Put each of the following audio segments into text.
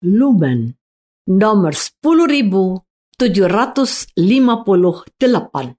Lumen nomor 10758.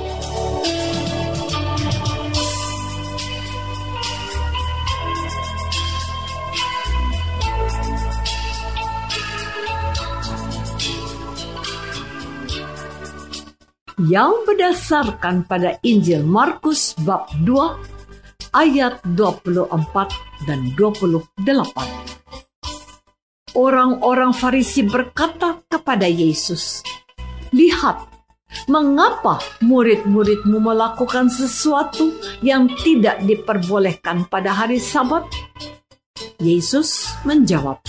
Yang berdasarkan pada Injil Markus bab 2 ayat 24 dan 28. Orang-orang Farisi berkata kepada Yesus, "Lihat, mengapa murid-muridmu melakukan sesuatu yang tidak diperbolehkan pada hari Sabat?" Yesus menjawab,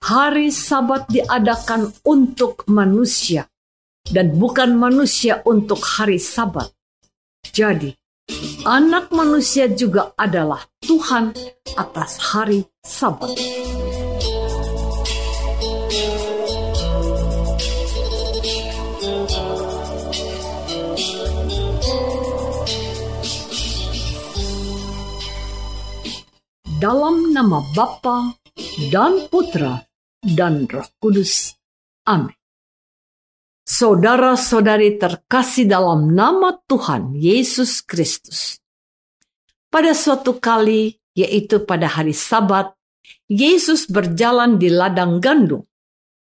"Hari Sabat diadakan untuk manusia." Dan bukan manusia untuk hari Sabat. Jadi, Anak manusia juga adalah Tuhan atas hari Sabat. Dalam nama Bapa dan Putra dan Roh Kudus. Amin. Saudara-saudari terkasih dalam nama Tuhan Yesus Kristus. Pada suatu kali, yaitu pada hari Sabat, Yesus berjalan di ladang gandum.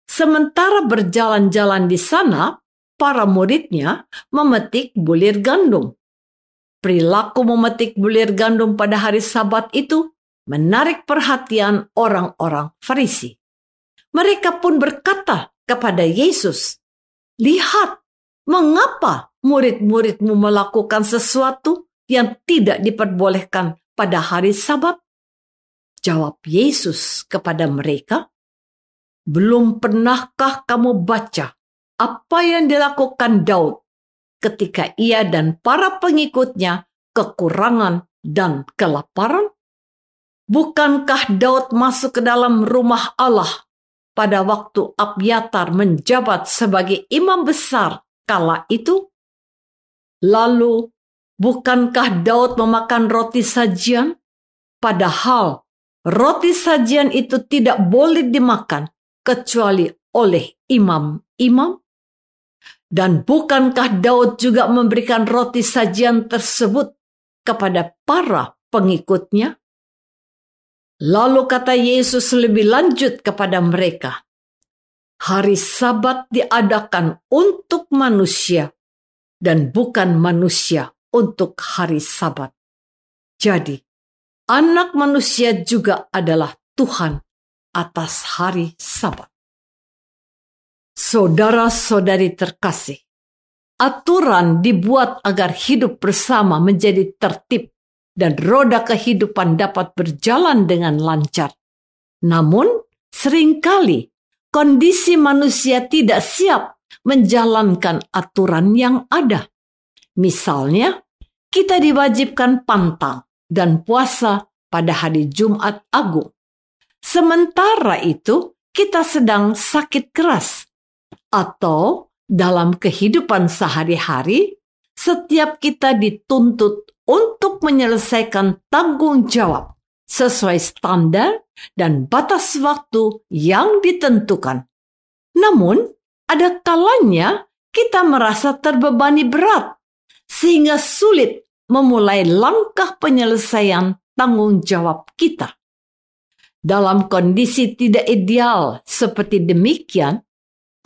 Sementara berjalan-jalan di sana, para muridnya memetik bulir gandum. Perilaku memetik bulir gandum pada hari Sabat itu menarik perhatian orang-orang Farisi. Mereka pun berkata kepada Yesus, Lihat, mengapa murid-muridmu melakukan sesuatu yang tidak diperbolehkan pada hari Sabat? Jawab Yesus kepada mereka, "Belum pernahkah kamu baca apa yang dilakukan Daud ketika ia dan para pengikutnya kekurangan dan kelaparan? Bukankah Daud masuk ke dalam rumah Allah pada waktu Abyatar menjabat sebagai imam besar kala itu? Lalu, bukankah Daud memakan roti sajian? Padahal roti sajian itu tidak boleh dimakan kecuali oleh imam-imam? Dan bukankah Daud juga memberikan roti sajian tersebut kepada para pengikutnya? Lalu kata Yesus lebih lanjut kepada mereka, Hari Sabat diadakan untuk manusia dan bukan manusia untuk hari Sabat. Jadi, anak manusia juga adalah Tuhan atas hari Sabat. Saudara-saudari terkasih, aturan dibuat agar hidup bersama menjadi tertib dan roda kehidupan dapat berjalan dengan lancar. Namun, sering kali kondisi manusia tidak siap menjalankan aturan yang ada. Misalnya, kita diwajibkan pantang dan puasa pada hari Jumat Agung. Sementara itu, kita sedang sakit keras, atau dalam kehidupan sehari-hari, setiap kita dituntut untuk menyelesaikan tanggung jawab sesuai standar dan batas waktu yang ditentukan. Namun, ada kalanya kita merasa terbebani berat, sehingga sulit memulai langkah penyelesaian tanggung jawab kita. Dalam kondisi tidak ideal seperti demikian,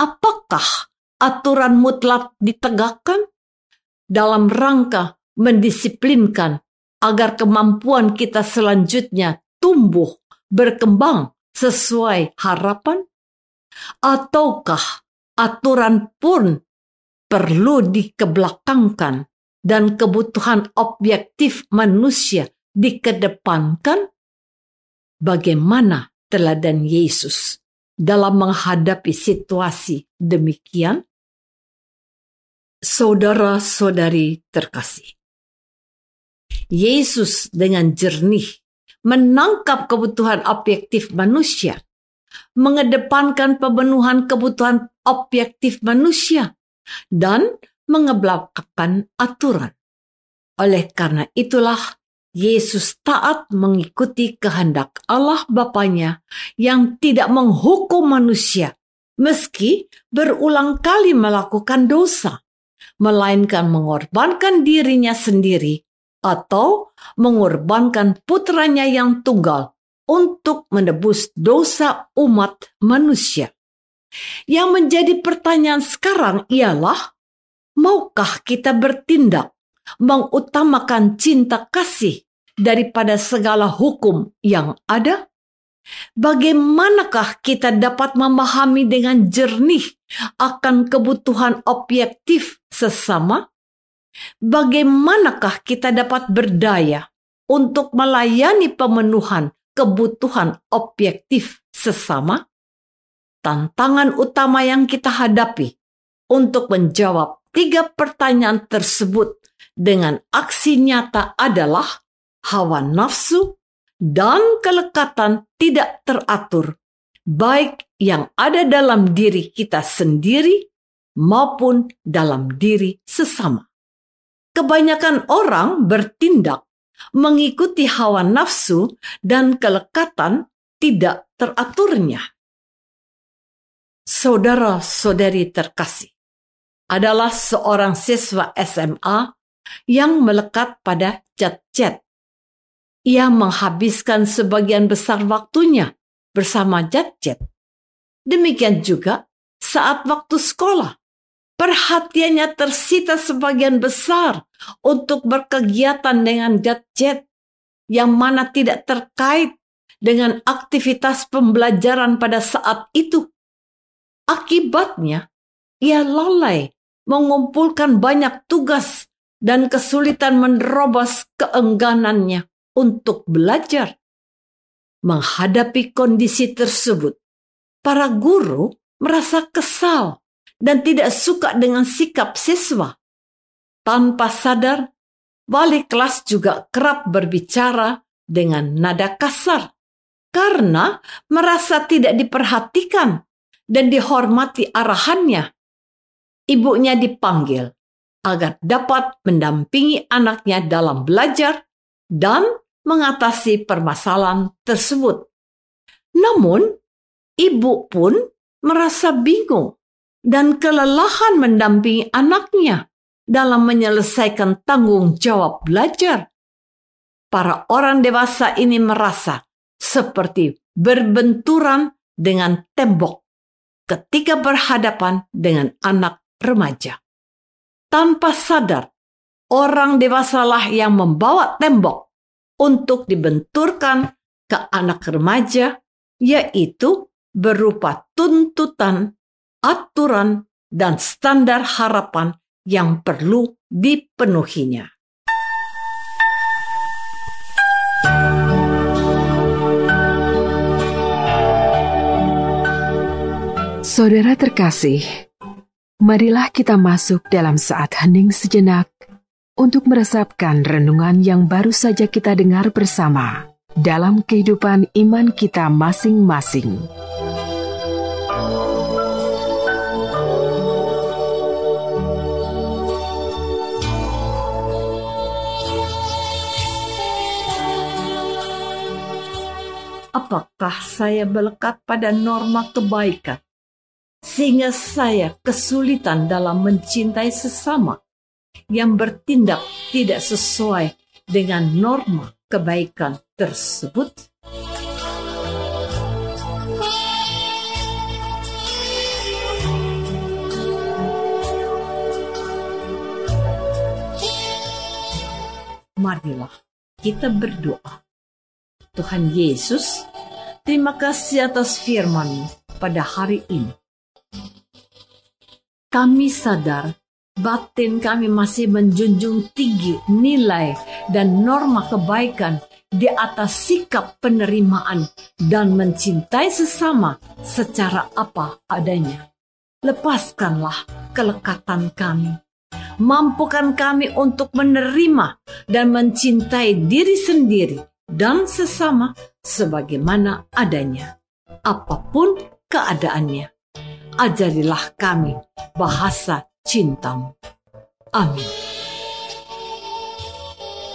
apakah aturan mutlak ditegakkan dalam rangka mendisiplinkan agar kemampuan kita selanjutnya tumbuh berkembang sesuai harapan? Ataukah aturan pun perlu dikebelakangkan dan kebutuhan objektif manusia dikedepankan? Bagaimana teladan Yesus dalam menghadapi situasi demikian? Saudara-saudari terkasih, Yesus dengan jernih menangkap kebutuhan objektif manusia, mengedepankan pemenuhan kebutuhan objektif manusia, dan mengebelakangkan aturan. Oleh karena itulah Yesus taat mengikuti kehendak Allah Bapaknya yang tidak menghukum manusia meski berulang kali melakukan dosa, melainkan mengorbankan dirinya sendiri atau mengorbankan putranya yang tunggal untuk menebus dosa umat manusia. Yang menjadi pertanyaan sekarang ialah, maukah kita bertindak mengutamakan cinta kasih daripada segala hukum yang ada? Bagaimanakah kita dapat memahami dengan jernih akan kebutuhan objektif sesama? Bagaimanakah kita dapat berdaya untuk melayani pemenuhan kebutuhan objektif sesama? Tantangan utama yang kita hadapi untuk menjawab tiga pertanyaan tersebut dengan aksi nyata adalah hawa nafsu, dan kelekatan tidak teratur, baik yang ada dalam diri kita sendiri maupun dalam diri sesama. Kebanyakan orang bertindak mengikuti hawa nafsu dan kelekatan tidak teraturnya. Saudara-saudari terkasih, adalah seorang siswa SMA yang melekat pada cat-cat ia menghabiskan sebagian besar waktunya bersama Jatjet. Demikian juga saat waktu sekolah. Perhatiannya tersita sebagian besar untuk berkegiatan dengan Jatjet yang mana tidak terkait dengan aktivitas pembelajaran pada saat itu. Akibatnya, ia lalai mengumpulkan banyak tugas dan kesulitan menerobos keengganannya untuk belajar. Menghadapi kondisi tersebut, para guru merasa kesal dan tidak suka dengan sikap siswa. Tanpa sadar, wali kelas juga kerap berbicara dengan nada kasar karena merasa tidak diperhatikan dan dihormati arahannya. Ibunya dipanggil agar dapat mendampingi anaknya dalam belajar dan mengatasi permasalahan tersebut. Namun, ibu pun merasa bingung dan kelelahan mendampingi anaknya dalam menyelesaikan tanggung jawab belajar. Para orang dewasa ini merasa seperti berbenturan dengan tembok ketika berhadapan dengan anak remaja. Tanpa sadar, orang dewasalah yang membawa tembok untuk dibenturkan ke anak remaja, yaitu berupa tuntutan, aturan, dan standar harapan yang perlu dipenuhinya. Saudara terkasih, marilah kita masuk dalam saat hening sejenak untuk meresapkan renungan yang baru saja kita dengar bersama dalam kehidupan iman kita masing-masing. Apakah saya melekat pada norma kebaikan sehingga saya kesulitan dalam mencintai sesama yang bertindak tidak sesuai dengan norma kebaikan tersebut? Marilah kita berdoa. Tuhan Yesus, terima kasih atas firman pada hari ini. Kami sadar batin kami masih menjunjung tinggi nilai dan norma kebaikan di atas sikap penerimaan dan mencintai sesama secara apa adanya. Lepaskanlah kelekatan kami. Mampukan kami untuk menerima dan mencintai diri sendiri dan sesama sebagaimana adanya. Apa pun keadaannya. Ajarilah kami bahasa cintamu. Amin.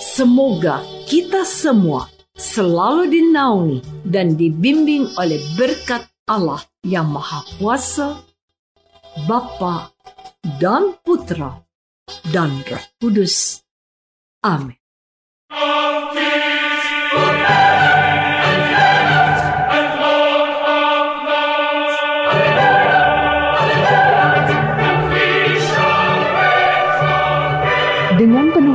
Semoga kita semua selalu dinaungi dan dibimbing oleh berkat Allah yang Maha Kuasa, Bapa dan Putra dan Roh Kudus. Amin. Dengan